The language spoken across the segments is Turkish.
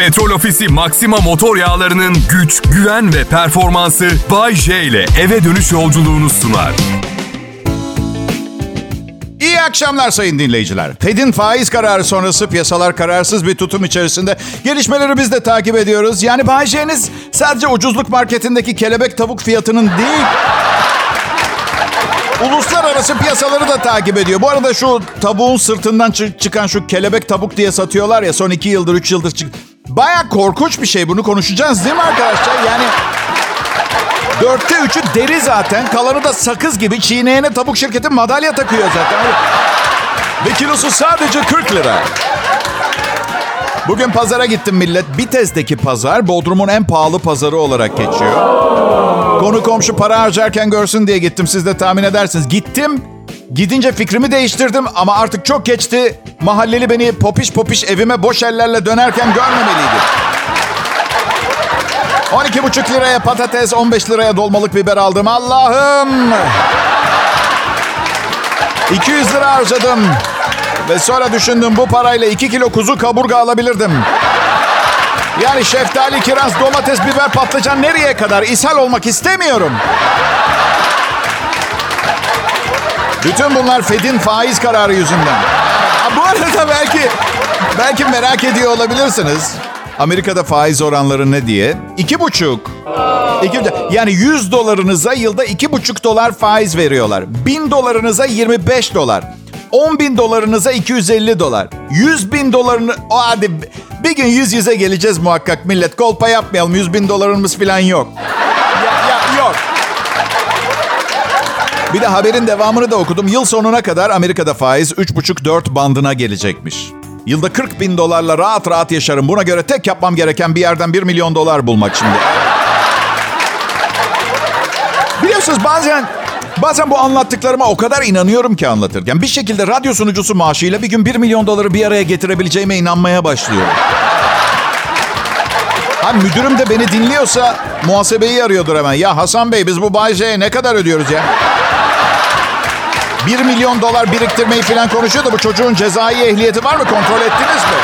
Petrol Ofisi Maxima motor yağlarının güç, güven ve performansı Bay J ile eve dönüş yolculuğunu sunar. İyi akşamlar sayın dinleyiciler. Fed'in faiz kararı sonrası piyasalar kararsız bir tutum içerisinde. Gelişmeleri biz de takip ediyoruz. Yani Bay J'niz sadece ucuzluk marketindeki kelebek tavuk fiyatının değil... Uluslararası piyasaları da takip ediyor. Bu arada şu tavuğun sırtından çı- çıkan şu kelebek tavuk diye satıyorlar ya son iki yıldır, üç yıldır çık... Baya korkunç bir şey. Bunu konuşacağız değil mi arkadaşlar? Yani Dörtte üçü deri zaten. Kalanı da sakız gibi. Çiğneyene tavuk şirketi madalya takıyor zaten. Ve kilosu sadece 40 lira. Bugün pazara gittim millet. Bitez'deki pazar Bodrum'un en pahalı pazarı olarak geçiyor. Konu komşu para harcarken görsün diye gittim. Siz de tahmin edersiniz. Gittim. Gidince fikrimi değiştirdim ama artık çok geçti. Mahalleli beni popiş popiş evime boş ellerle dönerken görmemeliydi. 12,5 liraya patates, 15 liraya dolmalık biber aldım. Allah'ım! 200 lira harcadım. Ve sonra düşündüm bu parayla 2 kilo kuzu kaburga alabilirdim. Yani şeftali, kiraz, domates, biber, patlıcan nereye kadar? ishal olmak istemiyorum. Bütün bunlar Fed'in faiz kararı yüzünden. Bu arada belki belki merak ediyor olabilirsiniz. Amerika'da faiz oranları ne diye? İki buçuk. İki, yani 100 dolarınıza yılda iki buçuk dolar faiz veriyorlar. 1000 dolarınıza 25 dolar. 10 bin dolarınıza 250 dolar. 100 bin dolarını... O hadi bir gün yüz yüze geleceğiz muhakkak millet. Kolpa yapmayalım. 100 bin dolarımız falan yok. Bir de haberin devamını da okudum. Yıl sonuna kadar Amerika'da faiz 3,5-4 bandına gelecekmiş. Yılda 40 bin dolarla rahat rahat yaşarım. Buna göre tek yapmam gereken bir yerden 1 milyon dolar bulmak şimdi. Biliyorsunuz bazen bazen bu anlattıklarıma o kadar inanıyorum ki anlatırken. Bir şekilde radyo sunucusu maaşıyla bir gün 1 milyon doları bir araya getirebileceğime inanmaya başlıyorum. Ha müdürüm de beni dinliyorsa muhasebeyi arıyordur hemen. Ya Hasan Bey biz bu Bay J'ye ne kadar ödüyoruz ya? 1 milyon dolar biriktirmeyi falan konuşuyor da bu çocuğun cezai ehliyeti var mı? Kontrol ettiniz mi?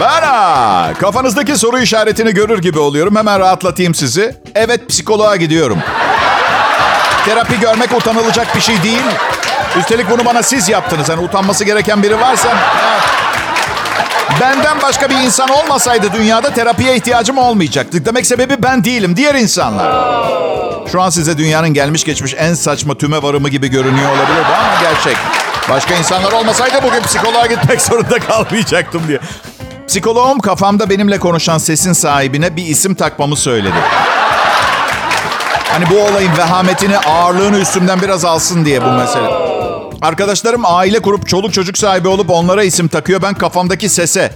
Bana kafanızdaki soru işaretini görür gibi oluyorum. Hemen rahatlatayım sizi. Evet psikoloğa gidiyorum. Terapi görmek utanılacak bir şey değil. Üstelik bunu bana siz yaptınız. Hani utanması gereken biri varsa... Benden başka bir insan olmasaydı dünyada terapiye ihtiyacım olmayacaktı. Demek sebebi ben değilim, diğer insanlar. Şu an size dünyanın gelmiş geçmiş en saçma tüme varımı gibi görünüyor olabilir ama gerçek. Başka insanlar olmasaydı bugün psikoloğa gitmek zorunda kalmayacaktım diye. Psikoloğum kafamda benimle konuşan sesin sahibine bir isim takmamı söyledi. Hani bu olayın vehametini, ağırlığını üstümden biraz alsın diye bu mesele. Arkadaşlarım aile kurup çoluk çocuk sahibi olup onlara isim takıyor. Ben kafamdaki sese.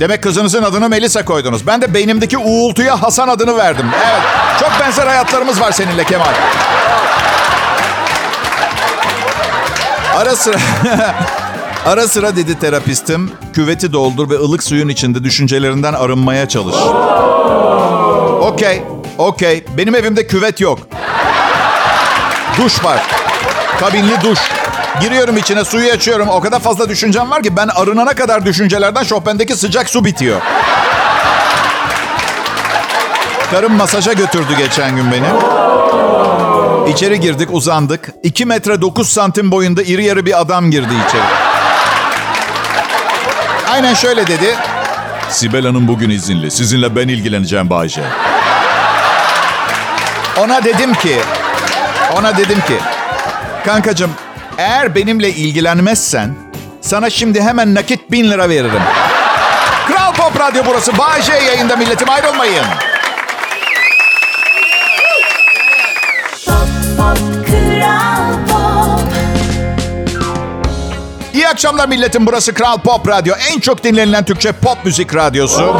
Demek kızınızın adını Melisa koydunuz. Ben de beynimdeki uğultuya Hasan adını verdim. Evet. Çok benzer hayatlarımız var seninle Kemal. Ara sıra... Ara sıra dedi terapistim. Küveti doldur ve ılık suyun içinde düşüncelerinden arınmaya çalış. Okey. Okey. Benim evimde küvet yok. Duş var. Kabinli duş. Giriyorum içine suyu açıyorum. O kadar fazla düşüncem var ki ben arınana kadar düşüncelerden Chopin'deki sıcak su bitiyor. Karım masaja götürdü geçen gün beni. İçeri girdik uzandık. 2 metre 9 santim boyunda iri yarı bir adam girdi içeri. Aynen şöyle dedi. Sibel Hanım bugün izinli. Sizinle ben ilgileneceğim Bayce. Ona dedim ki, ona dedim ki, kankacığım eğer benimle ilgilenmezsen sana şimdi hemen nakit bin lira veririm. Kral Pop Radyo burası. J yayında milletim ayrılmayın. İyi akşamlar milletim. Burası Kral Pop Radyo. En çok dinlenilen Türkçe pop müzik radyosu.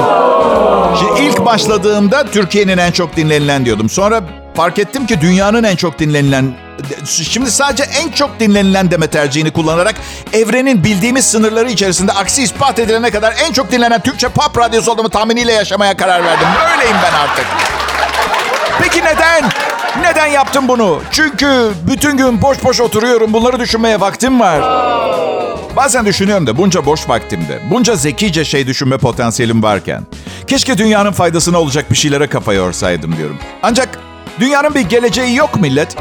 Şimdi ilk başladığımda Türkiye'nin en çok dinlenilen diyordum. Sonra fark ettim ki dünyanın en çok dinlenilen... Şimdi sadece en çok dinlenilen deme tercihini kullanarak evrenin bildiğimiz sınırları içerisinde aksi ispat edilene kadar en çok dinlenen Türkçe pop radyosu olduğumu tahminiyle yaşamaya karar verdim. Böyleyim ben artık. Peki neden? Neden yaptım bunu? Çünkü bütün gün boş boş oturuyorum. Bunları düşünmeye vaktim var. Bazen düşünüyorum da bunca boş vaktimde, bunca zekice şey düşünme potansiyelim varken... Keşke dünyanın faydasına olacak bir şeylere kafa yorsaydım diyorum. Ancak dünyanın bir geleceği yok millet.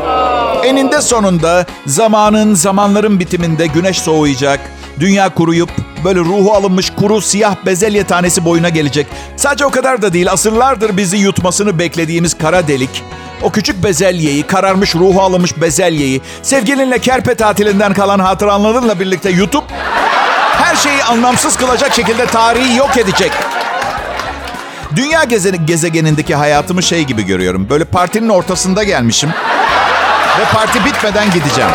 Eninde sonunda zamanın, zamanların bitiminde güneş soğuyacak, dünya kuruyup böyle ruhu alınmış kuru siyah bezelye tanesi boyuna gelecek. Sadece o kadar da değil, asırlardır bizi yutmasını beklediğimiz kara delik o küçük bezelyeyi, kararmış ruhu alınmış bezelyeyi, sevgilinle kerpe tatilinden kalan hatıranlarınla birlikte yutup her şeyi anlamsız kılacak şekilde tarihi yok edecek. Dünya gezeni, gezegenindeki hayatımı şey gibi görüyorum. Böyle partinin ortasında gelmişim. Ve parti bitmeden gideceğim.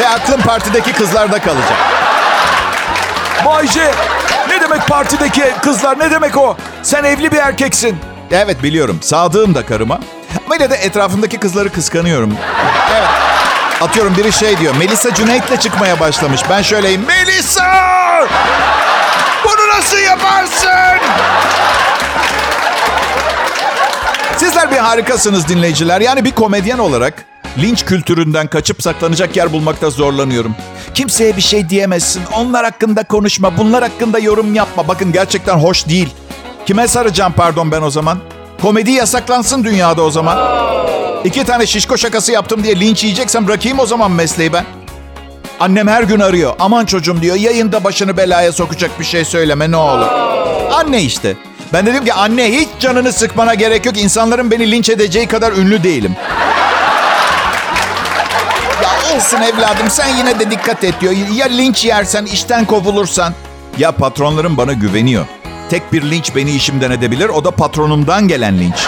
Ve aklım partideki kızlarda kalacak. Bay J, ne demek partideki kızlar ne demek o? Sen evli bir erkeksin. Evet biliyorum. Sadığım da karıma. Ama yine de etrafımdaki kızları kıskanıyorum. Evet. Atıyorum biri şey diyor. Melisa Cüneyt'le çıkmaya başlamış. Ben şöyleyim. Melisa! Bunu nasıl yaparsın? Sizler bir harikasınız dinleyiciler. Yani bir komedyen olarak linç kültüründen kaçıp saklanacak yer bulmakta zorlanıyorum. Kimseye bir şey diyemezsin. Onlar hakkında konuşma. Bunlar hakkında yorum yapma. Bakın gerçekten hoş değil. Kime saracağım pardon ben o zaman? Komedi yasaklansın dünyada o zaman. İki tane şişko şakası yaptım diye linç yiyeceksem bırakayım o zaman mesleği ben. Annem her gün arıyor. Aman çocuğum diyor yayında başını belaya sokacak bir şey söyleme ne olur. Anne işte. Ben dedim ki anne hiç canını sıkmana gerek yok. İnsanların beni linç edeceği kadar ünlü değilim. ya olsun evladım sen yine de dikkat et diyor. Ya linç yersen işten kovulursan. Ya patronlarım bana güveniyor. Tek bir linç beni işimden edebilir. O da patronumdan gelen linç.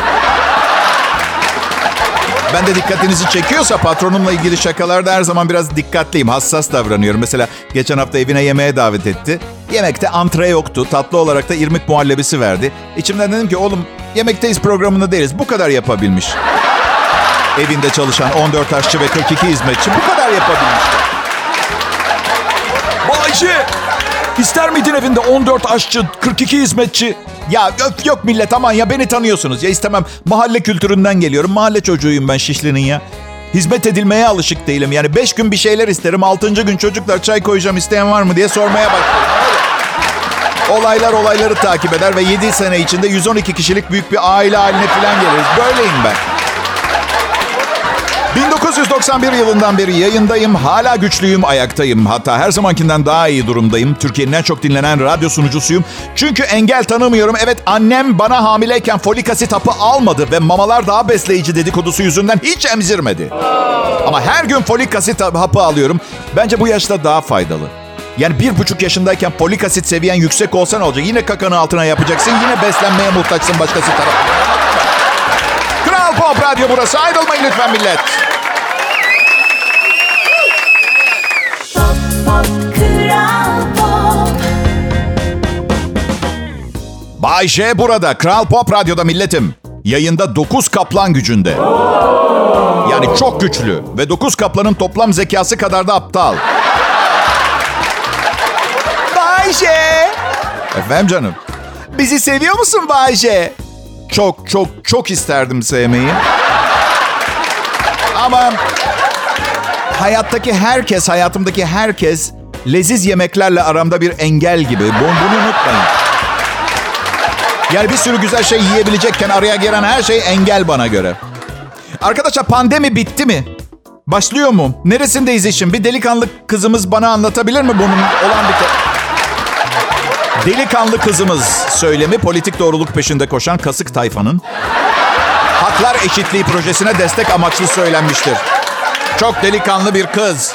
Ben de dikkatinizi çekiyorsa patronumla ilgili şakalarda her zaman biraz dikkatliyim. Hassas davranıyorum. Mesela geçen hafta evine yemeğe davet etti. Yemekte antre yoktu. Tatlı olarak da irmik muhallebisi verdi. İçimden dedim ki oğlum yemekteyiz programında değiliz. Bu kadar yapabilmiş. Evinde çalışan 14 aşçı ve 42 hizmetçi bu kadar yapabilmişler. Bay J, ister miydin evinde 14 aşçı, 42 hizmetçi? Ya öf yok millet aman ya beni tanıyorsunuz. Ya istemem mahalle kültüründen geliyorum. Mahalle çocuğuyum ben Şişli'nin ya. Hizmet edilmeye alışık değilim. Yani beş gün bir şeyler isterim. Altıncı gün çocuklar çay koyacağım isteyen var mı diye sormaya başlarım. Olaylar olayları takip eder ve 7 sene içinde 112 kişilik büyük bir aile haline falan geliriz. Böyleyim ben. 1991 yılından beri yayındayım. Hala güçlüyüm, ayaktayım. Hatta her zamankinden daha iyi durumdayım. Türkiye'nin en çok dinlenen radyo sunucusuyum. Çünkü engel tanımıyorum. Evet annem bana hamileyken folik asit hapı almadı ve mamalar daha besleyici dedikodusu yüzünden hiç emzirmedi. Ama her gün folik asit hapı alıyorum. Bence bu yaşta daha faydalı. Yani bir buçuk yaşındayken folik asit seviyen yüksek olsa ne olacak? Yine kakanı altına yapacaksın. Yine beslenmeye muhtaçsın başkası tarafından. Kral Pop Radyo burası. Ayrılmayın lütfen millet. Pop Bay J burada. Kral Pop Radyo'da milletim. Yayında 9 kaplan gücünde. Yani çok güçlü. Ve 9 kaplanın toplam zekası kadar da aptal. Bay J. Efendim canım. Bizi seviyor musun Bay J? Çok çok çok isterdim sevmeyi. Ama hayattaki herkes, hayatımdaki herkes leziz yemeklerle aramda bir engel gibi. Bunu, unutmayın. Yani bir sürü güzel şey yiyebilecekken araya giren her şey engel bana göre. Arkadaşlar pandemi bitti mi? Başlıyor mu? Neresindeyiz işin? Bir delikanlı kızımız bana anlatabilir mi bunun olan bir... Delikanlı kızımız söylemi politik doğruluk peşinde koşan kasık tayfanın Haklar Eşitliği projesine destek amaçlı söylenmiştir. Çok delikanlı bir kız.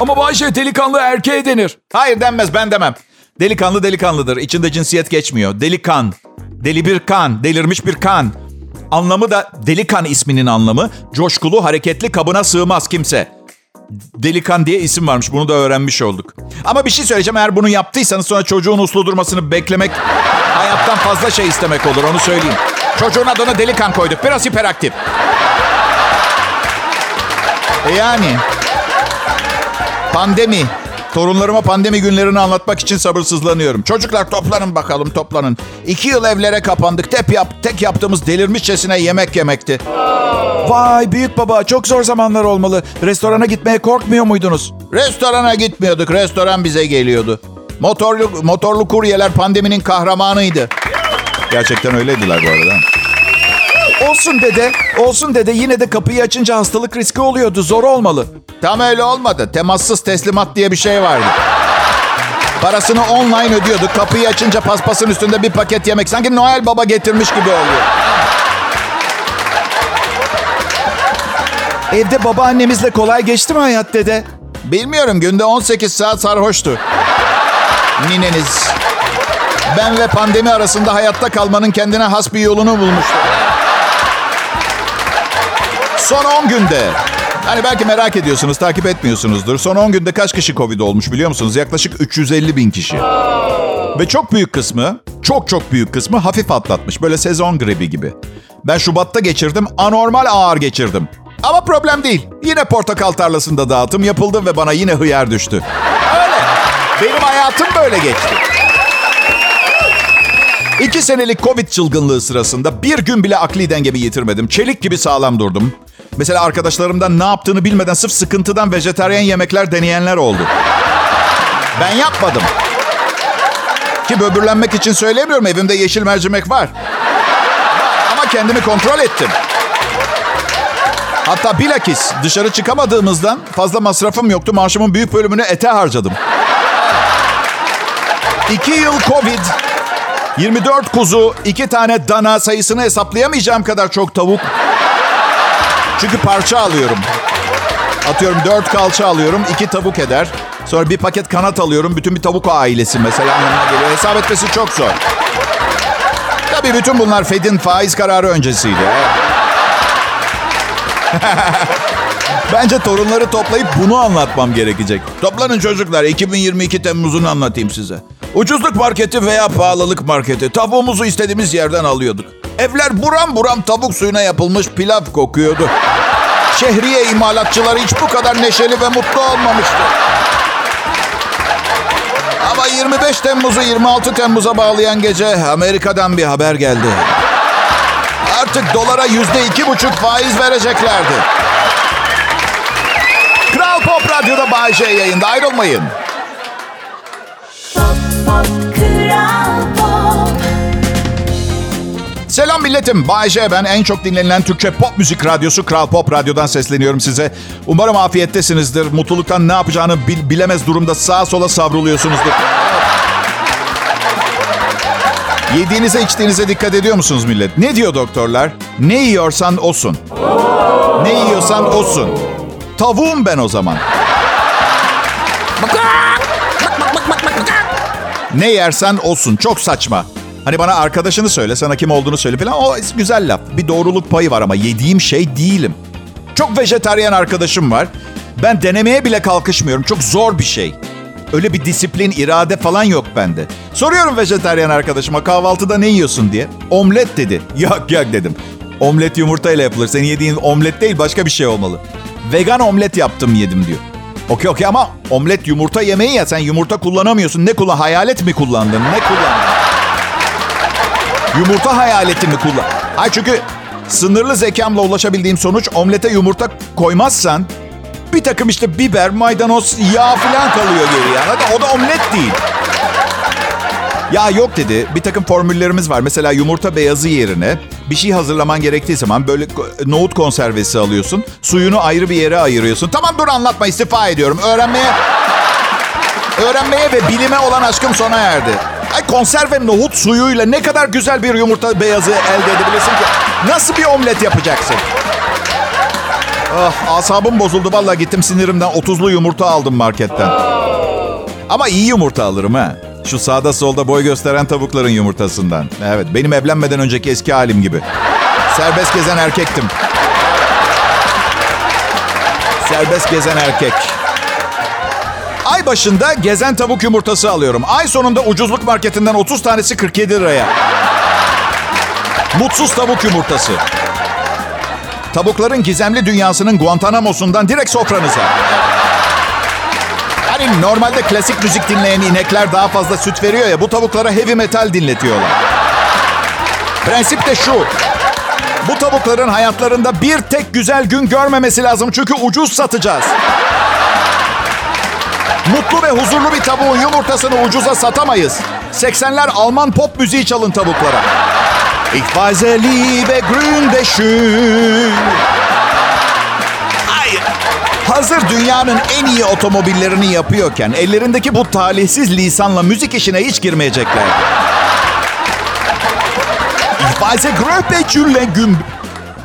Ama Bay J delikanlı erkeğe denir. Hayır denmez ben demem. Delikanlı delikanlıdır. İçinde cinsiyet geçmiyor. Delikan. Deli bir kan. Delirmiş bir kan. Anlamı da delikan isminin anlamı. Coşkulu, hareketli, kabına sığmaz kimse. Delikan diye isim varmış. Bunu da öğrenmiş olduk. Ama bir şey söyleyeceğim. Eğer bunu yaptıysanız sonra çocuğun uslu durmasını beklemek hayattan fazla şey istemek olur. Onu söyleyeyim. Çocuğun adını Delikan koyduk. Biraz hiperaktif. E yani pandemi Torunlarıma pandemi günlerini anlatmak için sabırsızlanıyorum. Çocuklar toplanın bakalım toplanın. İki yıl evlere kapandık. Tek, yap, tek yaptığımız delirmişçesine yemek yemekti. Vay büyük baba çok zor zamanlar olmalı. Restorana gitmeye korkmuyor muydunuz? Restorana gitmiyorduk. Restoran bize geliyordu. Motorlu, motorlu kuryeler pandeminin kahramanıydı. Gerçekten öyleydiler bu arada. Olsun dede, olsun dede yine de kapıyı açınca hastalık riski oluyordu. Zor olmalı. Tam öyle olmadı. Temassız teslimat diye bir şey vardı. Parasını online ödüyorduk. Kapıyı açınca paspasın üstünde bir paket yemek. Sanki Noel Baba getirmiş gibi oluyor. Evde babaannemizle kolay geçti mi hayat dede? Bilmiyorum günde 18 saat sarhoştu. Nineniz. Ben ve pandemi arasında hayatta kalmanın kendine has bir yolunu bulmuştu. Son 10 günde. Hani belki merak ediyorsunuz, takip etmiyorsunuzdur. Son 10 günde kaç kişi Covid olmuş biliyor musunuz? Yaklaşık 350 bin kişi. Ve çok büyük kısmı, çok çok büyük kısmı hafif atlatmış. Böyle sezon gribi gibi. Ben Şubat'ta geçirdim, anormal ağır geçirdim. Ama problem değil. Yine portakal tarlasında dağıtım yapıldı ve bana yine hıyar düştü. Öyle. Benim hayatım böyle geçti. İki senelik Covid çılgınlığı sırasında bir gün bile akli dengemi yitirmedim. Çelik gibi sağlam durdum. Mesela arkadaşlarımdan ne yaptığını bilmeden sırf sıkıntıdan vejetaryen yemekler deneyenler oldu. Ben yapmadım. Ki böbürlenmek için söylemiyorum. Evimde yeşil mercimek var. Ama kendimi kontrol ettim. Hatta bilakis dışarı çıkamadığımızdan fazla masrafım yoktu. Maaşımın büyük bölümünü ete harcadım. İki yıl Covid, 24 kuzu, iki tane dana sayısını hesaplayamayacağım kadar çok tavuk. Çünkü parça alıyorum. Atıyorum dört kalça alıyorum, iki tavuk eder. Sonra bir paket kanat alıyorum, bütün bir tavuk ailesi mesela yanına geliyor. Hesap etmesi çok zor. Tabii bütün bunlar Fed'in faiz kararı öncesiydi. Bence torunları toplayıp bunu anlatmam gerekecek. Toplanın çocuklar. 2022 Temmuz'unu anlatayım size. Ucuzluk marketi veya pahalılık marketi. Tavuğumuzu istediğimiz yerden alıyorduk. Evler buram buram tavuk suyuna yapılmış pilav kokuyordu. Şehriye imalatçıları hiç bu kadar neşeli ve mutlu olmamıştı. Ama 25 Temmuz'u 26 Temmuz'a bağlayan gece Amerika'dan bir haber geldi. Artık dolara yüzde iki buçuk faiz vereceklerdi. Kral Pop Radyo'da Bay J yayında ayrılmayın. Selam milletim. Bay J ben en çok dinlenilen Türkçe pop müzik radyosu Kral Pop Radyo'dan sesleniyorum size. Umarım afiyettesinizdir. Mutluluktan ne yapacağını bil- bilemez durumda sağa sola savruluyorsunuzdur. Yediğinize içtiğinize dikkat ediyor musunuz millet? Ne diyor doktorlar? Ne yiyorsan osun. Ne yiyorsan osun. Tavuğum ben o zaman. Ne yersen olsun. Çok saçma. Hani bana arkadaşını söyle, sana kim olduğunu söyle falan. O güzel laf. Bir doğruluk payı var ama yediğim şey değilim. Çok vejetaryen arkadaşım var. Ben denemeye bile kalkışmıyorum. Çok zor bir şey. Öyle bir disiplin, irade falan yok bende. Soruyorum vejetaryen arkadaşıma kahvaltıda ne yiyorsun diye. Omlet dedi. Yok yok dedim. Omlet yumurtayla yapılır. Senin yediğin omlet değil başka bir şey olmalı. Vegan omlet yaptım yedim diyor. Okey okey ama omlet yumurta yemeği ya sen yumurta kullanamıyorsun. Ne kullan? Hayalet mi kullandın? Ne kullandın? Yumurta hayaleti mi kullan? Ay çünkü sınırlı zekamla ulaşabildiğim sonuç omlete yumurta koymazsan bir takım işte biber, maydanoz, yağ falan kalıyor geriye. Hadi o da omlet değil. Ya yok dedi. Bir takım formüllerimiz var. Mesela yumurta beyazı yerine bir şey hazırlaman gerektiği zaman böyle nohut konservesi alıyorsun. Suyunu ayrı bir yere ayırıyorsun. Tamam dur anlatma istifa ediyorum. Öğrenmeye öğrenmeye ve bilime olan aşkım sona erdi. Ay konserve nohut suyuyla ne kadar güzel bir yumurta beyazı elde edebilirsin ki? Nasıl bir omlet yapacaksın? Ah, asabım bozuldu. Vallahi gittim sinirimden 30'lu yumurta aldım marketten. Ama iyi yumurta alırım ha. Şu sağda solda boy gösteren tavukların yumurtasından. Evet, benim evlenmeden önceki eski halim gibi. Serbest gezen erkektim. Serbest gezen erkek. Ay başında gezen tavuk yumurtası alıyorum. Ay sonunda ucuzluk marketinden 30 tanesi 47 liraya. Mutsuz tavuk yumurtası. Tavukların gizemli dünyasının Guantanamo'sundan direkt sofranıza. Hani normalde klasik müzik dinleyen inekler daha fazla süt veriyor ya bu tavuklara heavy metal dinletiyorlar. Prensip de şu. Bu tavukların hayatlarında bir tek güzel gün görmemesi lazım çünkü ucuz satacağız. Mutlu ve huzurlu bir tavuğun yumurtasını ucuza satamayız. 80'ler Alman pop müziği çalın tavuklara. Ich weise liebe grün schön. Hayır. Hazır dünyanın en iyi otomobillerini yapıyorken ellerindeki bu talihsiz lisanla müzik işine hiç girmeyecekler. Ich weise gröpe gün.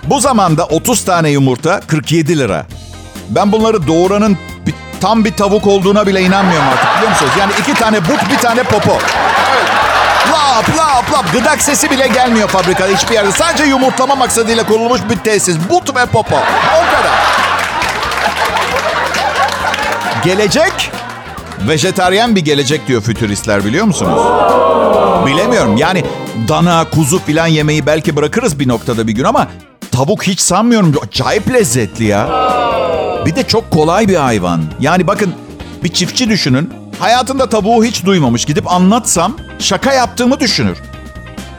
Bu zamanda 30 tane yumurta 47 lira. Ben bunları doğuranın tam bir tavuk olduğuna bile inanmıyorum artık biliyor musunuz? Yani iki tane but bir tane popo. Lap lap lap gıdak sesi bile gelmiyor fabrikada hiçbir yerde. Sadece yumurtlama maksadıyla kurulmuş bir tesis. But ve popo. O kadar. Gelecek vejetaryen bir gelecek diyor fütüristler biliyor musunuz? Bilemiyorum yani dana, kuzu filan yemeği belki bırakırız bir noktada bir gün ama tavuk hiç sanmıyorum. Acayip lezzetli ya. Bir de çok kolay bir hayvan. Yani bakın bir çiftçi düşünün. Hayatında tavuğu hiç duymamış. Gidip anlatsam şaka yaptığımı düşünür.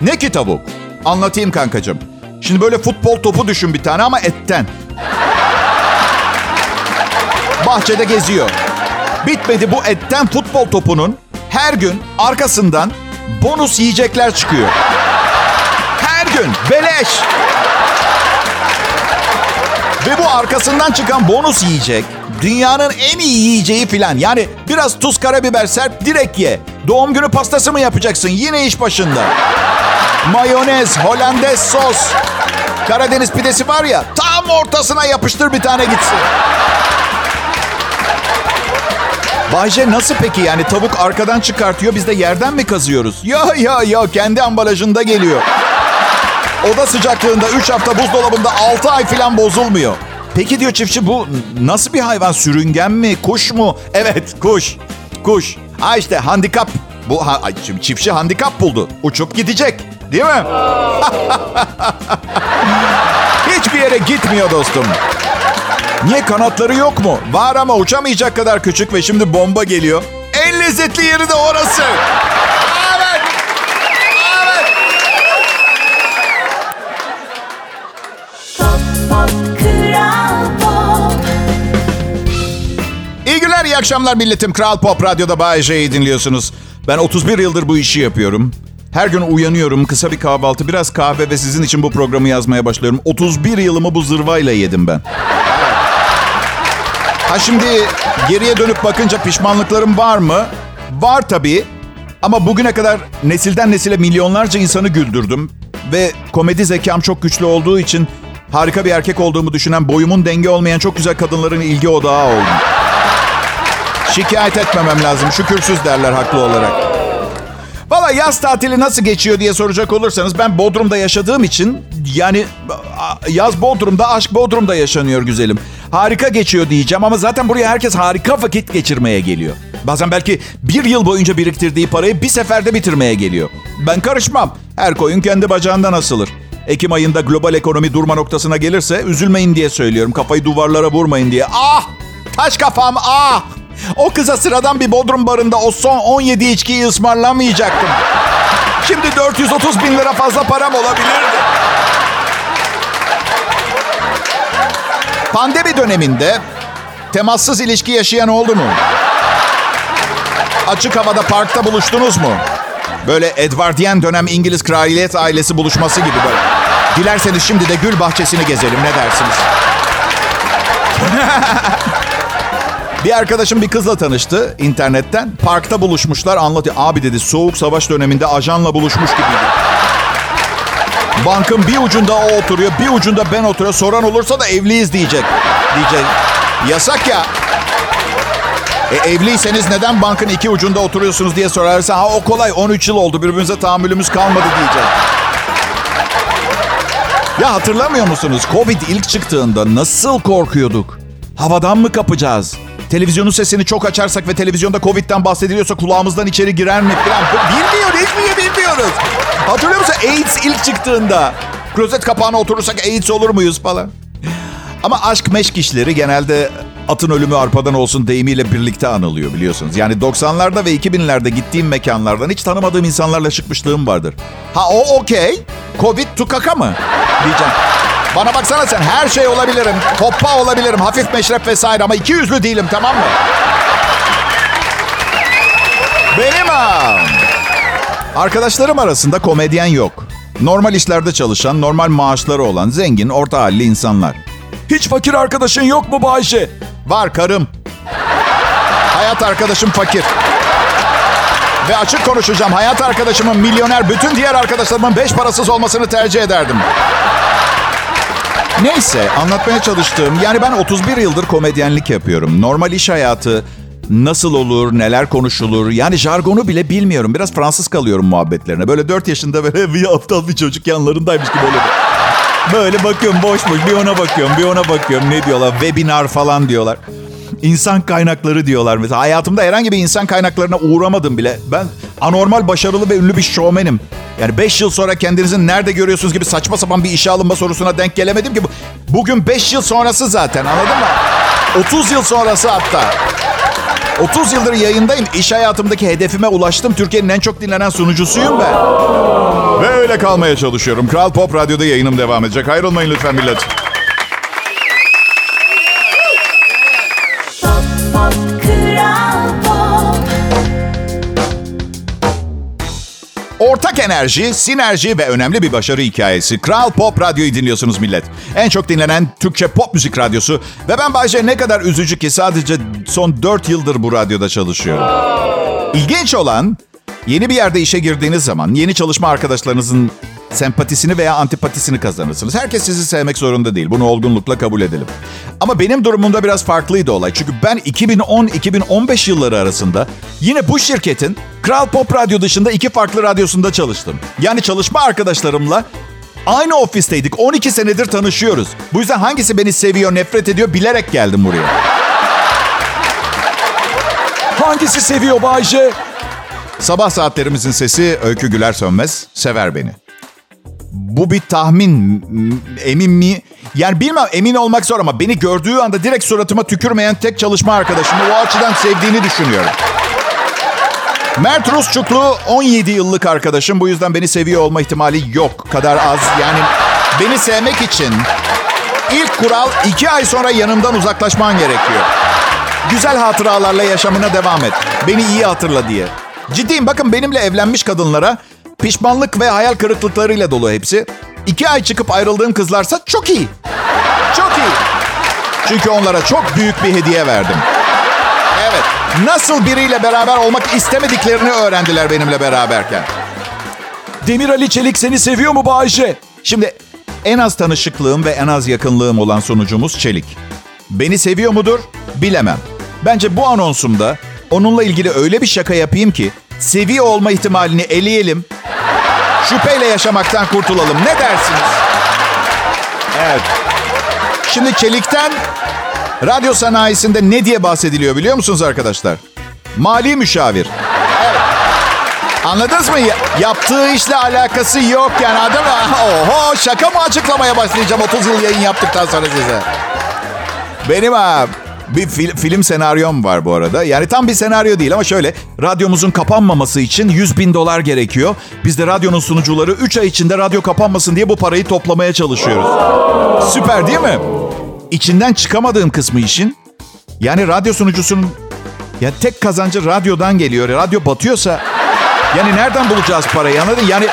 Ne ki tavuk? Anlatayım kankacığım. Şimdi böyle futbol topu düşün bir tane ama etten. Bahçede geziyor. Bitmedi bu etten futbol topunun her gün arkasından bonus yiyecekler çıkıyor. Her gün beleş. Ve bu arkasından çıkan bonus yiyecek dünyanın en iyi yiyeceği filan. Yani biraz tuz karabiber serp direkt ye. Doğum günü pastası mı yapacaksın? Yine iş başında. Mayonez, Hollandaise sos. Karadeniz pidesi var ya tam ortasına yapıştır bir tane gitsin. Bayce nasıl peki yani tavuk arkadan çıkartıyor biz de yerden mi kazıyoruz? Ya ya ya kendi ambalajında geliyor. Oda sıcaklığında 3 hafta buzdolabında 6 ay falan bozulmuyor. Peki diyor çiftçi bu nasıl bir hayvan? Sürüngen mi? Kuş mu? Evet kuş. Kuş. Ha işte handikap. Bu ha, çiftçi handikap buldu. Uçup gidecek. Değil mi? Hiçbir yere gitmiyor dostum. Niye kanatları yok mu? Var ama uçamayacak kadar küçük ve şimdi bomba geliyor. En lezzetli yeri de orası. İyi akşamlar milletim. Kral Pop Radyo'da Bay J'yi dinliyorsunuz. Ben 31 yıldır bu işi yapıyorum. Her gün uyanıyorum, kısa bir kahvaltı, biraz kahve ve sizin için bu programı yazmaya başlıyorum. 31 yılımı bu zırvayla yedim ben. Ha şimdi geriye dönüp bakınca pişmanlıklarım var mı? Var tabii. Ama bugüne kadar nesilden nesile milyonlarca insanı güldürdüm. Ve komedi zekam çok güçlü olduğu için harika bir erkek olduğumu düşünen boyumun denge olmayan çok güzel kadınların ilgi odağı oldum. Şikayet etmemem lazım. Şükürsüz derler haklı olarak. Valla yaz tatili nasıl geçiyor diye soracak olursanız ben Bodrum'da yaşadığım için yani yaz Bodrum'da aşk Bodrum'da yaşanıyor güzelim. Harika geçiyor diyeceğim ama zaten buraya herkes harika vakit geçirmeye geliyor. Bazen belki bir yıl boyunca biriktirdiği parayı bir seferde bitirmeye geliyor. Ben karışmam. Her koyun kendi bacağından asılır. Ekim ayında global ekonomi durma noktasına gelirse üzülmeyin diye söylüyorum. Kafayı duvarlara vurmayın diye. Ah! Taş kafam ah! O kıza sıradan bir bodrum barında o son 17 içkiyi ısmarlamayacaktım. Şimdi 430 bin lira fazla param olabilirdi. Pandemi döneminde temassız ilişki yaşayan oldu mu? Açık havada parkta buluştunuz mu? Böyle Edwardiyen dönem İngiliz kraliyet ailesi buluşması gibi böyle. Dilerseniz şimdi de gül bahçesini gezelim ne dersiniz? bir arkadaşım bir kızla tanıştı internetten. Parkta buluşmuşlar anlatıyor. Abi dedi soğuk savaş döneminde ajanla buluşmuş gibiydi. Bankın bir ucunda o oturuyor, bir ucunda ben oturuyor. Soran olursa da evliyiz diyecek. Diyecek. Yasak ya. E, evliyseniz neden bankın iki ucunda oturuyorsunuz diye sorarsa ha o kolay 13 yıl oldu birbirimize tahammülümüz kalmadı diyecek. Ya hatırlamıyor musunuz? Covid ilk çıktığında nasıl korkuyorduk? Havadan mı kapacağız? Televizyonun sesini çok açarsak ve televizyonda Covid'den bahsediliyorsa kulağımızdan içeri girer mi falan. Bilmiyoruz, hiçbir şey bilmiyoruz. Hatırlıyor musun AIDS ilk çıktığında? Klozet kapağına oturursak AIDS olur muyuz falan. Ama aşk meşk işleri genelde atın ölümü arpadan olsun deyimiyle birlikte anılıyor biliyorsunuz. Yani 90'larda ve 2000'lerde gittiğim mekanlardan hiç tanımadığım insanlarla çıkmışlığım vardır. Ha o okey. Covid tukaka mı? Diyeceğim. Bana baksana sen her şey olabilirim. Koppa olabilirim. Hafif meşrep vesaire ama iki yüzlü değilim tamam mı? Benim ha. Arkadaşlarım arasında komedyen yok. Normal işlerde çalışan, normal maaşları olan, zengin, orta halli insanlar. Hiç fakir arkadaşın yok mu Bayşe? Var karım. Hayat arkadaşım fakir. Ve açık konuşacağım. Hayat arkadaşımın milyoner, bütün diğer arkadaşlarımın beş parasız olmasını tercih ederdim. Neyse, anlatmaya çalıştığım, yani ben 31 yıldır komedyenlik yapıyorum. Normal iş hayatı nasıl olur, neler konuşulur, yani jargonu bile bilmiyorum. Biraz Fransız kalıyorum muhabbetlerine. Böyle 4 yaşında böyle bir aptal bir çocuk yanlarındaymış gibi oluyor. Böyle bakıyorum boş boş bir ona bakıyorum bir ona bakıyorum ne diyorlar webinar falan diyorlar. İnsan kaynakları diyorlar mesela. Hayatımda herhangi bir insan kaynaklarına uğramadım bile. Ben anormal başarılı ve ünlü bir şovmenim. Yani 5 yıl sonra kendinizi nerede görüyorsunuz gibi saçma sapan bir işe alınma sorusuna denk gelemedim ki. Bugün 5 yıl sonrası zaten anladın mı? 30 yıl sonrası hatta. 30 yıldır yayındayım. İş hayatımdaki hedefime ulaştım. Türkiye'nin en çok dinlenen sunucusuyum ben. Ve öyle kalmaya çalışıyorum. Kral Pop Radyo'da yayınım devam edecek. Ayrılmayın lütfen millet. Ortak enerji, sinerji ve önemli bir başarı hikayesi. Kral Pop Radyo'yu dinliyorsunuz millet. En çok dinlenen Türkçe pop müzik radyosu. Ve ben Bayce ne kadar üzücü ki sadece son 4 yıldır bu radyoda çalışıyorum. İlginç olan yeni bir yerde işe girdiğiniz zaman yeni çalışma arkadaşlarınızın sempatisini veya antipatisini kazanırsınız. Herkes sizi sevmek zorunda değil. Bunu olgunlukla kabul edelim. Ama benim durumumda biraz farklıydı olay. Çünkü ben 2010-2015 yılları arasında yine bu şirketin Kral Pop Radyo dışında iki farklı radyosunda çalıştım. Yani çalışma arkadaşlarımla aynı ofisteydik. 12 senedir tanışıyoruz. Bu yüzden hangisi beni seviyor, nefret ediyor bilerek geldim buraya. Hangisi seviyor Bayşe? Sabah saatlerimizin sesi Öykü Güler Sönmez sever beni. Bu bir tahmin. Emin mi? Yani bilmem emin olmak zor ama beni gördüğü anda direkt suratıma tükürmeyen tek çalışma arkadaşımı o açıdan sevdiğini düşünüyorum. Mert Rusçuklu 17 yıllık arkadaşım. Bu yüzden beni seviyor olma ihtimali yok. Kadar az. Yani beni sevmek için ilk kural iki ay sonra yanımdan uzaklaşman gerekiyor. Güzel hatıralarla yaşamına devam et. Beni iyi hatırla diye. Ciddiyim bakın benimle evlenmiş kadınlara pişmanlık ve hayal kırıklıklarıyla dolu hepsi. İki ay çıkıp ayrıldığım kızlarsa çok iyi. Çok iyi. Çünkü onlara çok büyük bir hediye verdim. Evet. Nasıl biriyle beraber olmak istemediklerini öğrendiler benimle beraberken. Demir Ali Çelik seni seviyor mu Bayşe? Şimdi en az tanışıklığım ve en az yakınlığım olan sonucumuz Çelik. Beni seviyor mudur? Bilemem. Bence bu anonsumda onunla ilgili öyle bir şaka yapayım ki seviyor olma ihtimalini eleyelim. Şüpheyle yaşamaktan kurtulalım. Ne dersiniz? Evet. Şimdi Çelik'ten radyo sanayisinde ne diye bahsediliyor biliyor musunuz arkadaşlar? Mali müşavir. Anladınız mı? Ya- Yaptığı işle alakası yok yani adam Oho şaka mı açıklamaya başlayacağım 30 yıl yayın yaptıktan sonra size. Benim ha bir fil- film senaryom var bu arada. Yani tam bir senaryo değil ama şöyle. Radyomuzun kapanmaması için 100 bin dolar gerekiyor. Biz de radyonun sunucuları 3 ay içinde radyo kapanmasın diye bu parayı toplamaya çalışıyoruz. Süper değil mi? İçinden çıkamadığım kısmı işin. Yani radyo sunucusunun ya tek kazancı radyodan geliyor. Radyo batıyorsa yani nereden bulacağız parayı anladın? Yani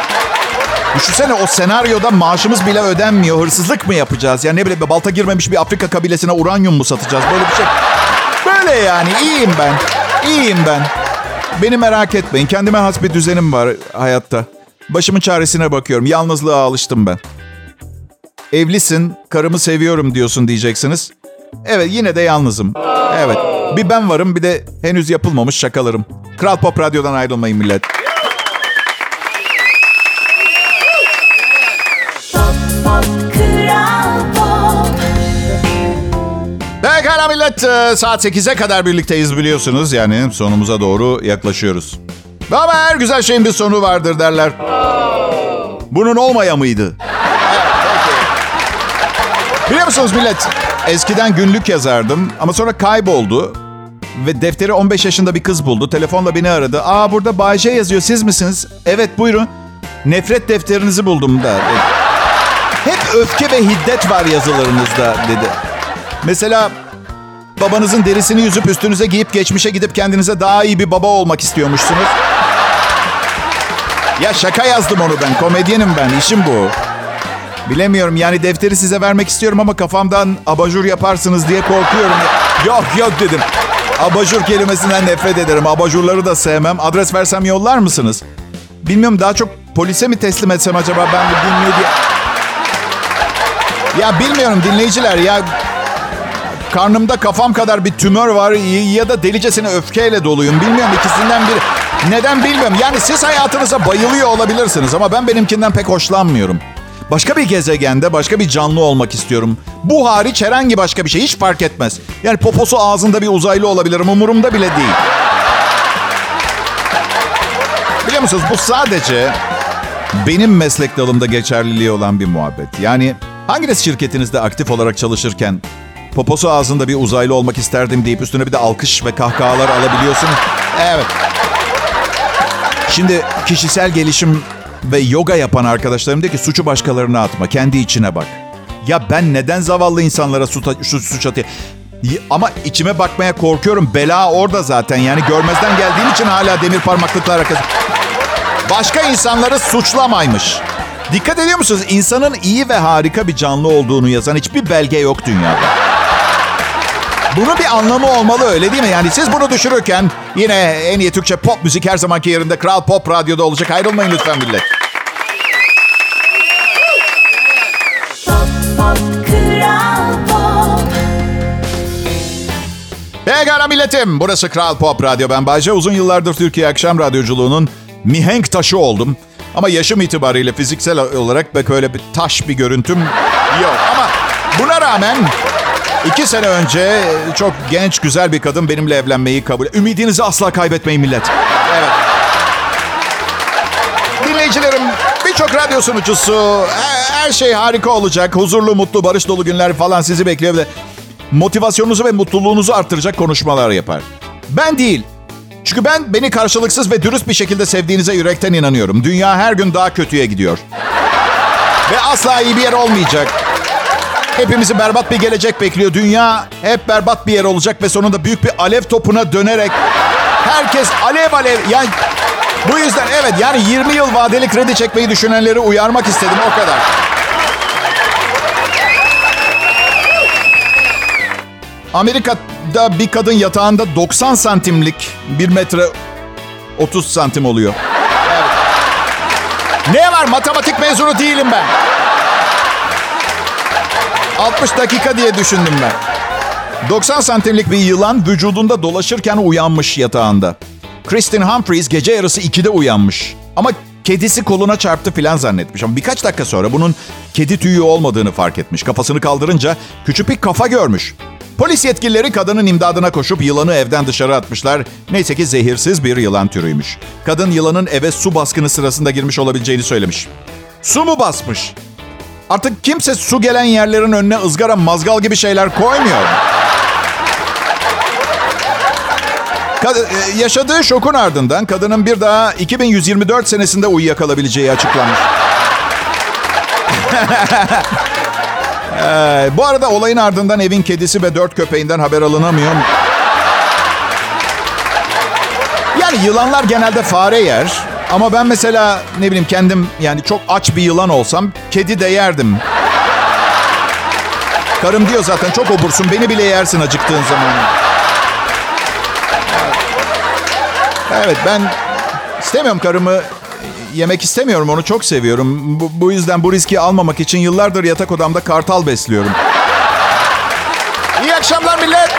düşünsene o senaryoda maaşımız bile ödenmiyor. Hırsızlık mı yapacağız? Yani ne bileyim balta girmemiş bir Afrika kabilesine uranyum mu satacağız? Böyle bir şey. Böyle yani iyiyim ben. İyiyim ben. Beni merak etmeyin. Kendime has bir düzenim var hayatta. Başımın çaresine bakıyorum. Yalnızlığa alıştım ben. Evlisin, karımı seviyorum diyorsun diyeceksiniz. Evet yine de yalnızım. Evet. Bir ben varım bir de henüz yapılmamış şakalarım. Kral Pop Radyo'dan ayrılmayın millet. Pekala millet. Ee, Saat 8'e kadar birlikteyiz biliyorsunuz. Yani sonumuza doğru yaklaşıyoruz. Ama her güzel şeyin bir sonu vardır derler. Bunun olmaya mıydı? Biliyor musunuz millet? eskiden günlük yazardım ama sonra kayboldu. Ve defteri 15 yaşında bir kız buldu. Telefonla beni aradı. Aa burada Bay J yazıyor siz misiniz? Evet buyurun. Nefret defterinizi buldum da. Hep öfke ve hiddet var yazılarınızda dedi. Mesela babanızın derisini yüzüp üstünüze giyip geçmişe gidip kendinize daha iyi bir baba olmak istiyormuşsunuz. Ya şaka yazdım onu ben. Komedyenim ben. İşim bu. Bilemiyorum yani defteri size vermek istiyorum ama kafamdan abajur yaparsınız diye korkuyorum. Yok yok dedim. Abajur kelimesinden nefret ederim. Abajurları da sevmem. Adres versem yollar mısınız? Bilmiyorum daha çok polise mi teslim etsem acaba ben bu dinliyor diye. Ya bilmiyorum dinleyiciler ya karnımda kafam kadar bir tümör var ya da delicesine öfkeyle doluyum. Bilmiyorum ikisinden biri. Neden bilmiyorum. Yani siz hayatınıza bayılıyor olabilirsiniz ama ben benimkinden pek hoşlanmıyorum. Başka bir gezegende başka bir canlı olmak istiyorum. Bu hariç herhangi başka bir şey hiç fark etmez. Yani poposu ağzında bir uzaylı olabilirim umurumda bile değil. Biliyor musunuz bu sadece benim meslek dalımda geçerliliği olan bir muhabbet. Yani hanginiz şirketinizde aktif olarak çalışırken poposu ağzında bir uzaylı olmak isterdim deyip üstüne bir de alkış ve kahkahalar alabiliyorsunuz? Evet. Şimdi kişisel gelişim ve yoga yapan arkadaşlarım diyor ki suçu başkalarına atma, kendi içine bak. Ya ben neden zavallı insanlara suç, suç, suç atayım? Ama içime bakmaya korkuyorum. Bela orada zaten. Yani görmezden geldiğim için hala demir parmaklıklar arkası. Başka insanları suçlamaymış. Dikkat ediyor musunuz? İnsanın iyi ve harika bir canlı olduğunu yazan hiçbir belge yok dünyada. Bunun bir anlamı olmalı öyle değil mi? Yani siz bunu düşürürken yine en iyi Türkçe pop müzik her zamanki yerinde Kral Pop Radyo'da olacak. Ayrılmayın lütfen millet. Pop Kral Pop Pekala milletim. Burası Kral Pop Radyo. Ben Bayce. Uzun yıllardır Türkiye akşam radyoculuğunun mihenk taşı oldum. Ama yaşım itibariyle fiziksel olarak pek öyle bir taş bir görüntüm yok. Ama buna rağmen iki sene önce çok genç, güzel bir kadın benimle evlenmeyi kabul... Ümidinizi asla kaybetmeyin millet. Evet. Dinleyicilerim, birçok radyo sunucusu, her, şey harika olacak. Huzurlu, mutlu, barış dolu günler falan sizi bekliyor. Motivasyonunuzu ve mutluluğunuzu arttıracak konuşmalar yapar. Ben değil. Çünkü ben beni karşılıksız ve dürüst bir şekilde sevdiğinize yürekten inanıyorum. Dünya her gün daha kötüye gidiyor. Ve asla iyi bir yer olmayacak. Hepimizi berbat bir gelecek bekliyor. Dünya hep berbat bir yer olacak ve sonunda büyük bir alev topuna dönerek herkes alev alev yani bu yüzden evet yani 20 yıl vadeli kredi çekmeyi düşünenleri uyarmak istedim o kadar. Amerika'da bir kadın yatağında 90 santimlik 1 metre 30 santim oluyor. Evet. Ne var matematik mezunu değilim ben. 60 dakika diye düşündüm ben. 90 santimlik bir yılan vücudunda dolaşırken uyanmış yatağında. Kristin Humphries gece yarısı 2'de uyanmış. Ama kedisi koluna çarptı filan zannetmiş. Ama birkaç dakika sonra bunun kedi tüyü olmadığını fark etmiş. Kafasını kaldırınca küçük bir kafa görmüş. Polis yetkilileri kadının imdadına koşup yılanı evden dışarı atmışlar. Neyse ki zehirsiz bir yılan türüymüş. Kadın yılanın eve su baskını sırasında girmiş olabileceğini söylemiş. Su mu basmış? Artık kimse su gelen yerlerin önüne ızgara mazgal gibi şeyler koymuyor. Kad- e, yaşadığı şokun ardından kadının bir daha 2124 senesinde uyuyakalabileceği açıklanmış. Ee, bu arada olayın ardından evin kedisi ve dört köpeğinden haber alınamıyor. Yani yılanlar genelde fare yer. Ama ben mesela ne bileyim kendim yani çok aç bir yılan olsam kedi de yerdim. Karım diyor zaten çok obursun beni bile yersin acıktığın zaman. Evet ben istemiyorum karımı yemek istemiyorum onu çok seviyorum. Bu, bu yüzden bu riski almamak için yıllardır yatak odamda kartal besliyorum. İyi akşamlar millet.